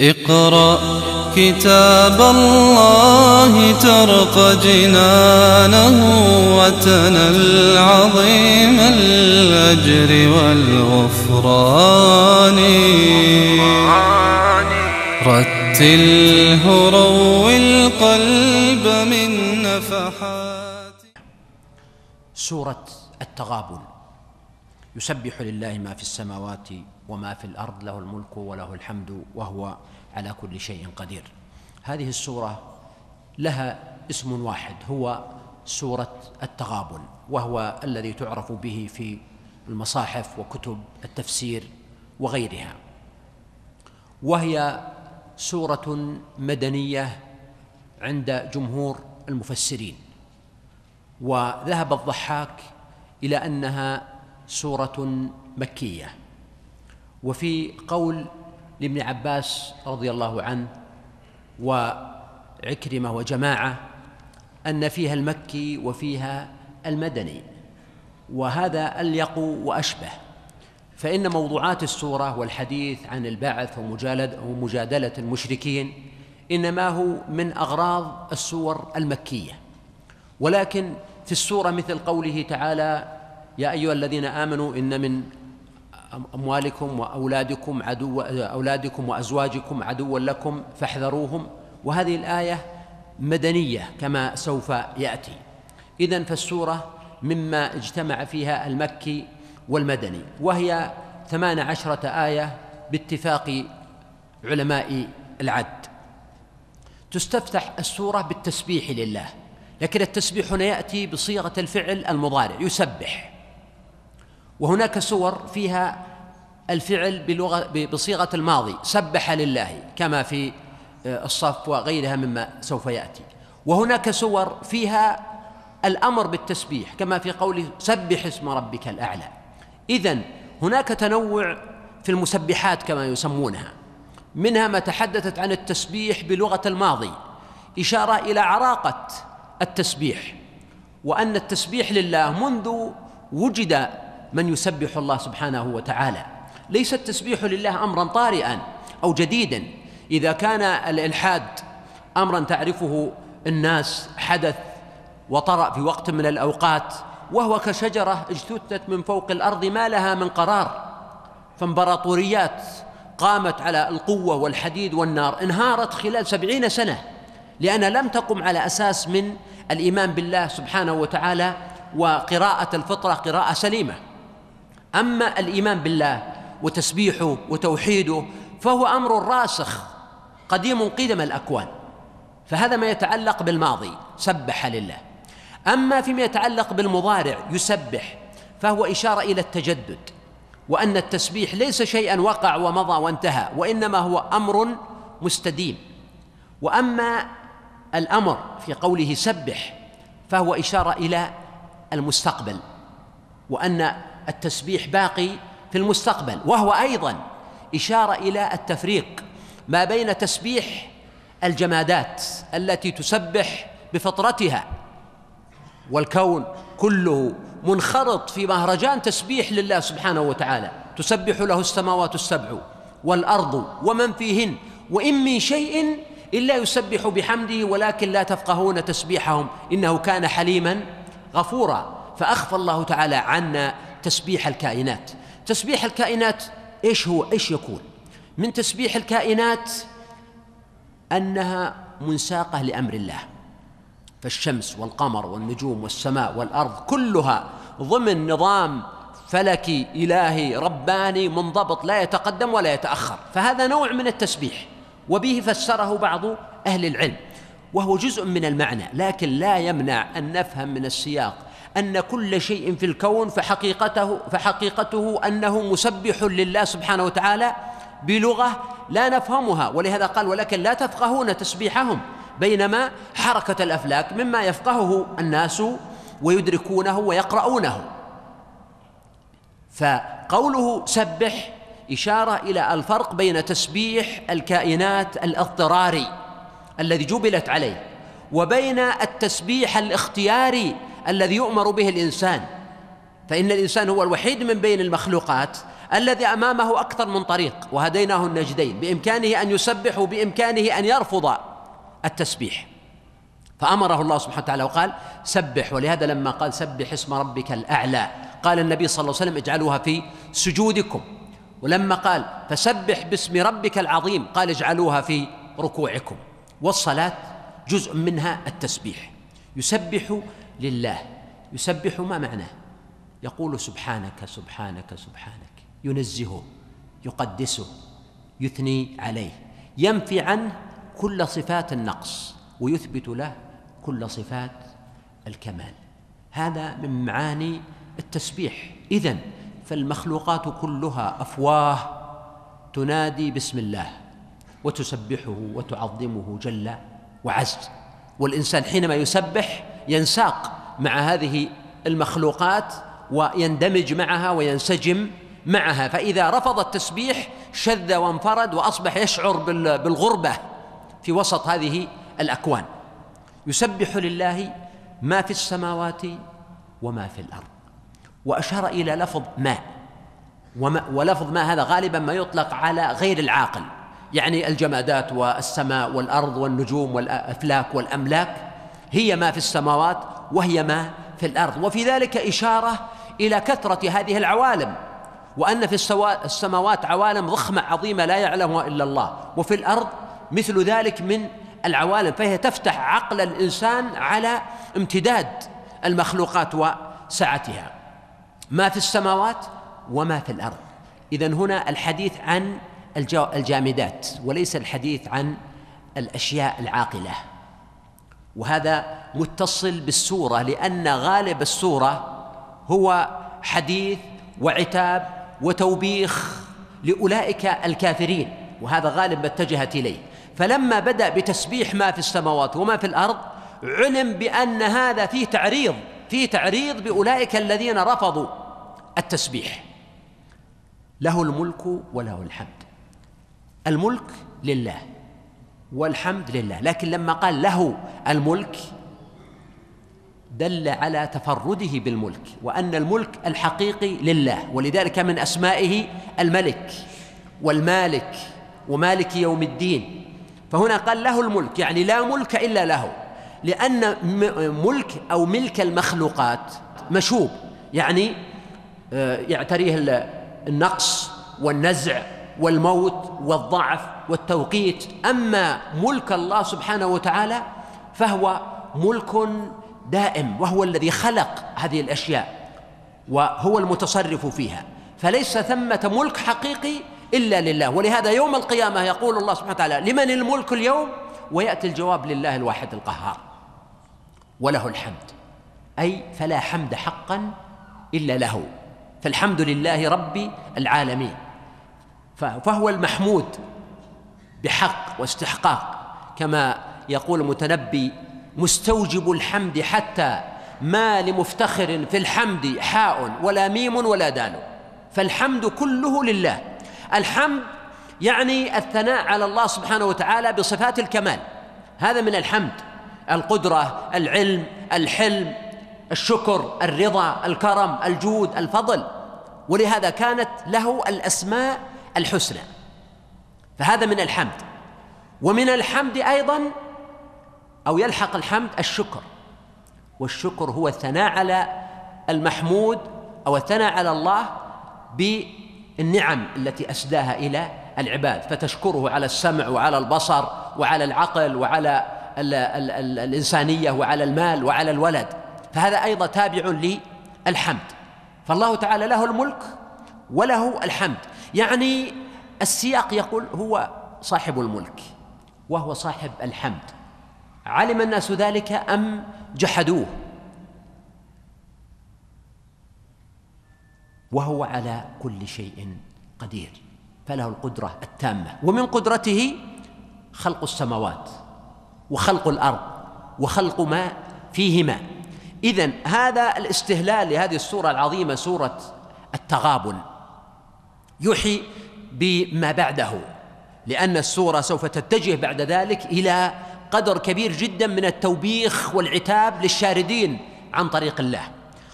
اقرأ كتاب الله ترق جنانه وتنل عظيم الأجر والغفران. رتله روي القلب من نفحات. سورة التغابن. يسبح لله ما في السماوات وما في الأرض له الملك وله الحمد وهو على كل شيء قدير. هذه السورة لها اسم واحد هو سورة التغابن وهو الذي تعرف به في المصاحف وكتب التفسير وغيرها. وهي سورة مدنية عند جمهور المفسرين. وذهب الضحاك إلى أنها سورة مكية. وفي قول لابن عباس رضي الله عنه وعكرمة وجماعة أن فيها المكي وفيها المدني وهذا أليق وأشبه فإن موضوعات السورة والحديث عن البعث ومجادلة المشركين إنما هو من أغراض السور المكية. ولكن في السورة مثل قوله تعالى يا أيها الذين آمنوا إن من أموالكم وأولادكم عدو أولادكم وأزواجكم عدوا لكم فاحذروهم. وهذه الآية مدنية كما سوف يأتي. إذن فالسورة مما اجتمع فيها المكي والمدني. وهي ثمان عشرة آية باتفاق علماء العد. تستفتح السورة بالتسبيح لله لكن التسبيح هنا يأتي بصيغة الفعل المضارع يسبح. وهناك سور فيها الفعل بلغة بصيغة الماضي سبح لله كما في آه، الصف وغيرها مما سوف يأتي. وهناك سور فيها الأمر بالتسبيح كما في قوله سبح اسم ربك الأعلى. إذن هناك تنوع في المسبحات كما يسمونها. منها ما تحدثت عن التسبيح بلغة الماضي إشارة إلى عراقة التسبيح وأن التسبيح لله منذ وجد من يسبح الله سبحانه وتعالى. ليس التسبيح لله امرا طارئا أو جديدا. إذا كان الالحاد امرا تعرفه الناس حدث وطرأ في وقت من الأوقات وهو كشجرة اجتثت من فوق الأرض ما لها من قرار فامبراطوريات قامت على القوة والحديد والنار انهارت خلال سبعين سنة. لأنها لم تقم على أساس من الإيمان بالله سبحانه وتعالى وقراءة الفطرة قراءة سليمة. أما الإيمان بالله وتسبيحه وتوحيده فهو أمر راسخ قديم قدم الأكوان. فهذا ما يتعلق بالماضي سبح لله. أما فيما يتعلق بالمضارع يسبح فهو إشارة إلى التجدد وأن التسبيح ليس شيئا وقع ومضى وانتهى وإنما هو أمر مستديم. وأما الأمر في قوله سبح فهو إشارة إلى المستقبل وأن التسبيح باقي في المستقبل وهو أيضا إشارة إلى التفريق ما بين تسبيح الجمادات التي تسبح بفطرتها والكون كله منخرط في مهرجان تسبيح لله سبحانه وتعالى تسبح له السماوات السبع والأرض ومن فيهن وإن من شيء إلا يسبح بحمده ولكن لا تفقهون تسبيحهم إنه كان حليما غفورا. فأخفى الله تعالى عنا تسبيح الكائنات. تسبيح الكائنات إيش هو؟ إيش يكون؟ من تسبيح الكائنات أنها منساقة لأمر الله. فالشمس والقمر والنجوم والسماء والأرض كلها ضمن نظام فلكي إلهي رباني منضبط لا يتقدم ولا يتأخر. فهذا نوع من التسبيح وبه فسره بعض أهل العلم وهو جزء من المعنى لكن لا يمنع أن نفهم من السياق أن كل شيء في الكون فحقيقته فحقيقته أنه مسبح لله سبحانه وتعالى بلغة لا نفهمها. ولهذا قال ولكن لا تفقهون تسبيحهم. بينما حركة الأفلاك مما يفقهه الناس ويدركونه ويقرؤونه. فقوله سبح إشارة إلى الفرق بين تسبيح الكائنات الاضطراري الذي جبلت عليه وبين التسبيح الاختياري الذي يؤمر به الإنسان فإن الإنسان هو الوحيد من بين المخلوقات الذي أمامه أكثر من طريق وهديناه النجدين بإمكانه أن يسبح وبامكانه أن يرفض التسبيح. فأمره الله سبحانه وتعالى وقال سبح. ولهذا لما قال سبح اسم ربك الأعلى قال النبي صلى الله عليه وسلم اجعلوها في سجودكم. ولما قال فسبح باسم ربك العظيم قال اجعلوها في ركوعكم. والصلاة جزء منها التسبيح. يسبح لله. يسبح ما معناه؟ يقول سبحانك سبحانك سبحانك. ينزهه يقدسه يثني عليه. ينفي عنه كل صفات النقص ويثبت له كل صفات الكمال. هذا من معاني التسبيح. إذن فالمخلوقات كلها أفواه تنادي باسم الله وتسبحه وتعظمه جل وعز. والإنسان حينما يسبح ينساق مع هذه المخلوقات ويندمج معها وينسجم معها. فإذا رفض التسبيح شذ وانفرد وأصبح يشعر بالغربة في وسط هذه الأكوان. يسبح لله ما في السماوات وما في الأرض. وأشار إلى لفظ ماء ولفظ ماء هذا غالبا ما يطلق على غير العاقل. يعني الجمادات والسماء والأرض والنجوم والافلاك والأملاك. هي ما في السماوات وهي ما في الأرض. وفي ذلك إشارة إلى كثرة هذه العوالم وأن في السماوات عوالم ضخمة عظيمة لا يعلمها إلا الله وفي الأرض مثل ذلك من العوالم فهي تفتح عقل الإنسان على امتداد المخلوقات وسعتها. ما في السماوات وما في الأرض. اذا هنا الحديث عن الجامدات وليس الحديث عن الأشياء العاقلة. وهذا متصل بالسورة لأن غالب السورة هو حديث وعتاب وتوبيخ لأولئك الكافرين وهذا غالب ما اتجهت إليه. فلما بدأ بتسبيح ما في السماوات وما في الأرض علم بأن هذا فيه تعريض فيه تعريض بأولئك الذين رفضوا التسبيح. له الملك وله الحمد. الملك لله. والحمد لله. لكن لما قال له الملك دل على تفرده بالملك وأن الملك الحقيقي لله ولذلك من أسمائه الملك والمالك ومالك يوم الدين. فهنا قال له الملك يعني لا ملك إلا له لأن ملك أو ملك المخلوقات مشوب يعني آه، يعتريه النقص والنزع والموت والضعف والتوقيت. أما ملك الله سبحانه وتعالى فهو ملك دائم وهو الذي خلق هذه الأشياء وهو المتصرف فيها. فليس ثمة ملك حقيقي إلا لله. ولهذا يوم القيامة يقول الله سبحانه وتعالى لمن الملك اليوم؟ ويأتي الجواب لله الواحد القهار وله الحمد. أي فلا حمد حقا إلا له. فالحمد لله رب العالمين. فهو المحمود بحق واستحقاق كما يقول المتنبي مستوجب الحمد حتى ما لمفتخر في الحمد حاء ولا ميم ولا دال فالحمد كله لله. الحمد يعني الثناء على الله سبحانه وتعالى بصفات الكمال هذا من الحمد القدرة العلم الحلم الشكر الرضا الكرم الجود الفضل ولهذا كانت له الأسماء الحسنى. فهذا من الحمد. ومن الحمد أيضا أو يلحق الحمد الشكر. والشكر هو الثناء على المحمود أو الثناء على الله بالنعم التي أسداها إلى العباد. فتشكره على السمع وعلى البصر وعلى العقل وعلى ال ال ال الإنسانية وعلى المال وعلى الولد. فهذا أيضا تابع للحمد. فالله تعالى له الملك وله الحمد. يعني السياق يقول هو صاحب الملك وهو صاحب الحمد. علم الناس ذلك أم جحدوه؟ وهو على كل شيء قدير. فله القدرة التامة. ومن قدرته خلق السماوات وخلق الأرض وخلق ما فيهما. اذا هذا الاستهلال لهذه السورة العظيمة سورة التغابن يوحي بما بعده لأن السورة سوف تتجه بعد ذلك إلى قدر كبير جدا من التوبيخ والعتاب للشاردين عن طريق الله.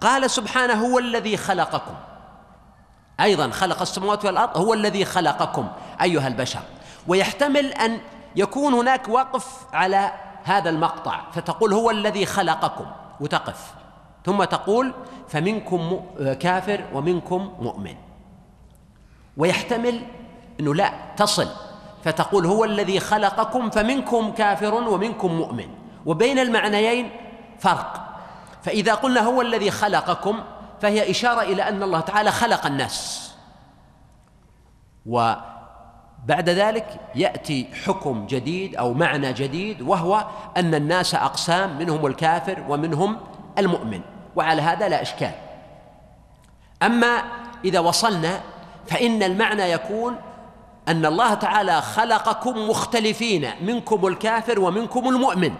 قال سبحانه هو الذي خلقكم. أيضا خلق السماوات والأرض هو الذي خلقكم أيها البشر. ويحتمل أن يكون هناك وقف على هذا المقطع فتقول هو الذي خلقكم وتقف. ثم تقول فمنكم كافر ومنكم مؤمن. ويحتمل إنه لا تصل. فتقول هو الذي خلقكم فمنكم كافر ومنكم مؤمن. وبين المعنيين فرق. فإذا قلنا هو الذي خلقكم فهي إشارة إلى أن الله تعالى خلق الناس. وبعد ذلك يأتي حكم جديد أو معنى جديد وهو أن الناس أقسام منهم الكافر ومنهم المؤمن. وعلى هذا لا إشكال. أما إذا وصلنا فإن المعنى يكون أن الله تعالى خلقكم مختلفين منكم الكافر ومنكم المؤمن.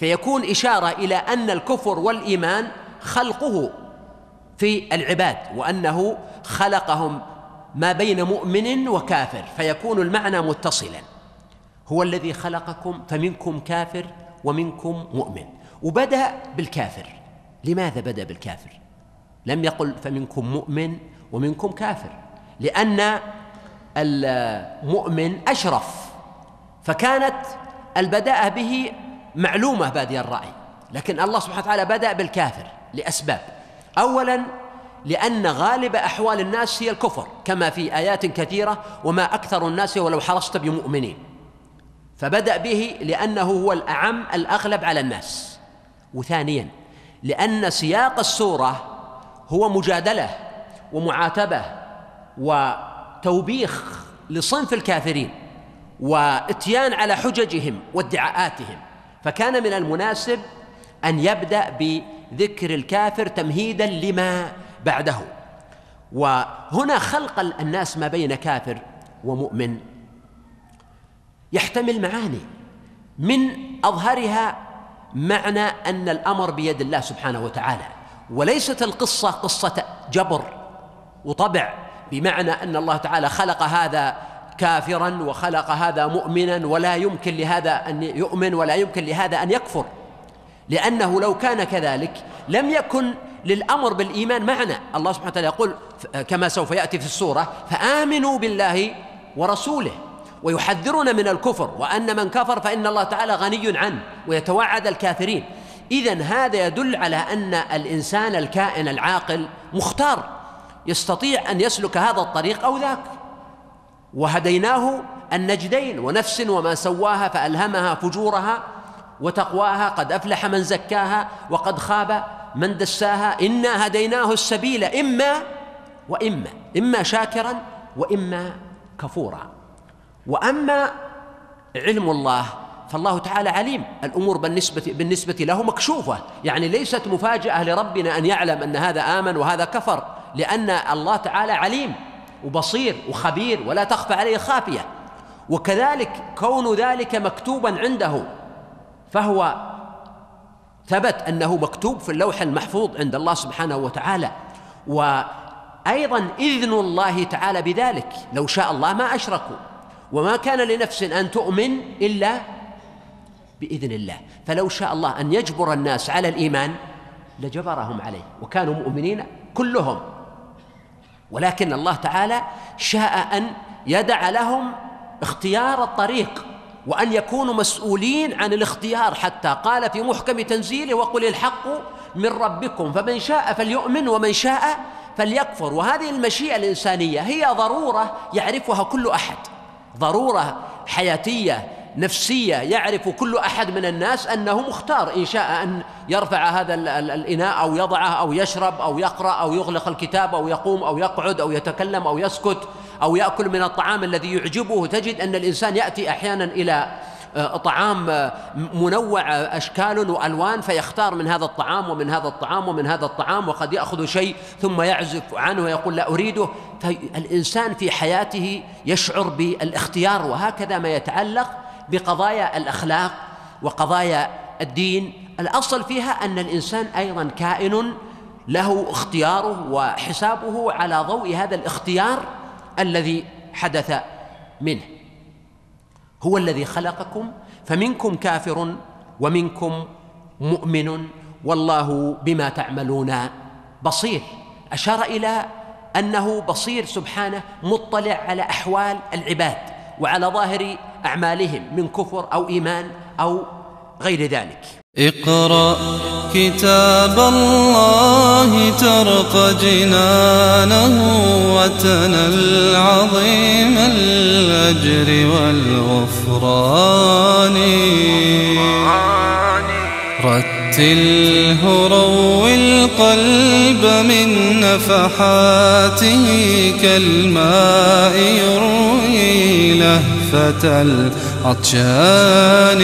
فيكون إشارة إلى أن الكفر والإيمان خلقه في العباد وأنه خلقهم ما بين مؤمن وكافر فيكون المعنى متصلا. هو الذي خلقكم فمنكم كافر ومنكم مؤمن. وبدأ بالكافر. لماذا بدأ بالكافر؟ لم يقل فمنكم مؤمن ومنكم كافر. لأن المؤمن أشرف فكانت البداءة به معلومة بادي الرأي لكن الله سبحانه وتعالى بدأ بالكافر لأسباب. اولا لأن غالب أحوال الناس هي الكفر كما في آيات كثيرة وما أكثر الناس ولو حرصت بمؤمنين. فبدأ به لأنه هو الأعم الأغلب على الناس. وثانيا لأن سياق السورة هو مجادلة ومعاتبة وتوبيخ لصنف الكافرين واتيان على حججهم وادعاءاتهم فكان من المناسب أن يبدأ بذكر الكافر تمهيدا لما بعده. وهنا خلق الناس ما بين كافر ومؤمن. يحتمل معاني. من أظهرها معنى أن الأمر بيد الله سبحانه وتعالى وليست القصة قصة جبر وطبع بمعنى أن الله تعالى خلق هذا كافرا وخلق هذا مؤمنا ولا يمكن لهذا أن يؤمن ولا يمكن لهذا أن يكفر. لأنه لو كان كذلك لم يكن للأمر بالإيمان معنى الله سبحانه وتعالى يقول كما سوف يأتي في السورة فآمنوا بالله ورسوله ويحذرنا من الكفر وأن من كفر فإن الله تعالى غني عنه ويتوعد الكافرين. اذا هذا يدل على أن الإنسان الكائن العاقل مختار. يستطيع أن يسلك هذا الطريق أو ذاك. وهديناه النجدين ونفس وما سواها فألهمها فجورها وتقواها قد أفلح من زكاها وقد خاب من دساها. إنا هديناه السبيل إما وإما إما شاكرا وإما كفورا. وأما علم الله فالله تعالى عليم. الأمور بالنسبة بالنسبة له مكشوفة. يعني ليست مفاجأة لربنا أن يعلم أن هذا آمن وهذا كفر. لأن الله تعالى عليم وبصير وخبير ولا تخفى عليه خافية. وكذلك كون ذلك مكتوبا عنده فهو ثبت أنه مكتوب في اللوح المحفوظ عند الله سبحانه وتعالى. وأيضا إذن الله تعالى بذلك لو شاء الله ما أشركوا. وما كان لنفس أن تؤمن إلا بإذن الله. فلو شاء الله أن يجبر الناس على الإيمان لجبرهم عليه. وكانوا مؤمنين كلهم. ولكن الله تعالى شاء أن يدع لهم اختيار الطريق وأن يكونوا مسؤولين عن الاختيار حتى قال في محكم تنزيله وقل الحق من ربكم فمن شاء فليؤمن ومن شاء فليكفر وهذه المشيئة الإنسانية هي ضرورة يعرفها كل أحد ضرورة حياتية نفسية يعرف كل أحد من الناس أنه مختار إن شاء أن يرفع هذا الإناء أو يضعه أو يشرب أو يقرأ أو يغلق الكتاب أو يقوم أو يقعد أو يتكلم أو يسكت أو يأكل من الطعام الذي يعجبه. تجد أن الإنسان يأتي أحيانا إلى آه، طعام آه، منوع أشكال وألوان فيختار من هذا الطعام ومن هذا الطعام ومن هذا الطعام وقد يأخذ شيء ثم يعزف عنه ويقول لا أريده. فالإنسان في حياته يشعر بالإختيار وهكذا ما يتعلق بقضايا الأخلاق وقضايا الدين. الأصل فيها أن الإنسان أيضا كائن له اختياره وحسابه على ضوء هذا الاختيار الذي حدث منه. هو الذي خلقكم فمنكم كافر ومنكم مؤمن. والله بما تعملون بصير. أشار إلى أنه بصير سبحانه مطلع على أحوال العباد وعلى ظاهر أعمالهم من كفر أو إيمان أو غير ذلك. اقرأ كتاب الله ترق جنانه وتنل عظيم الأجر والغفران. رتله روي القلب من نفحاته كالماء يروي لهفة العطشان.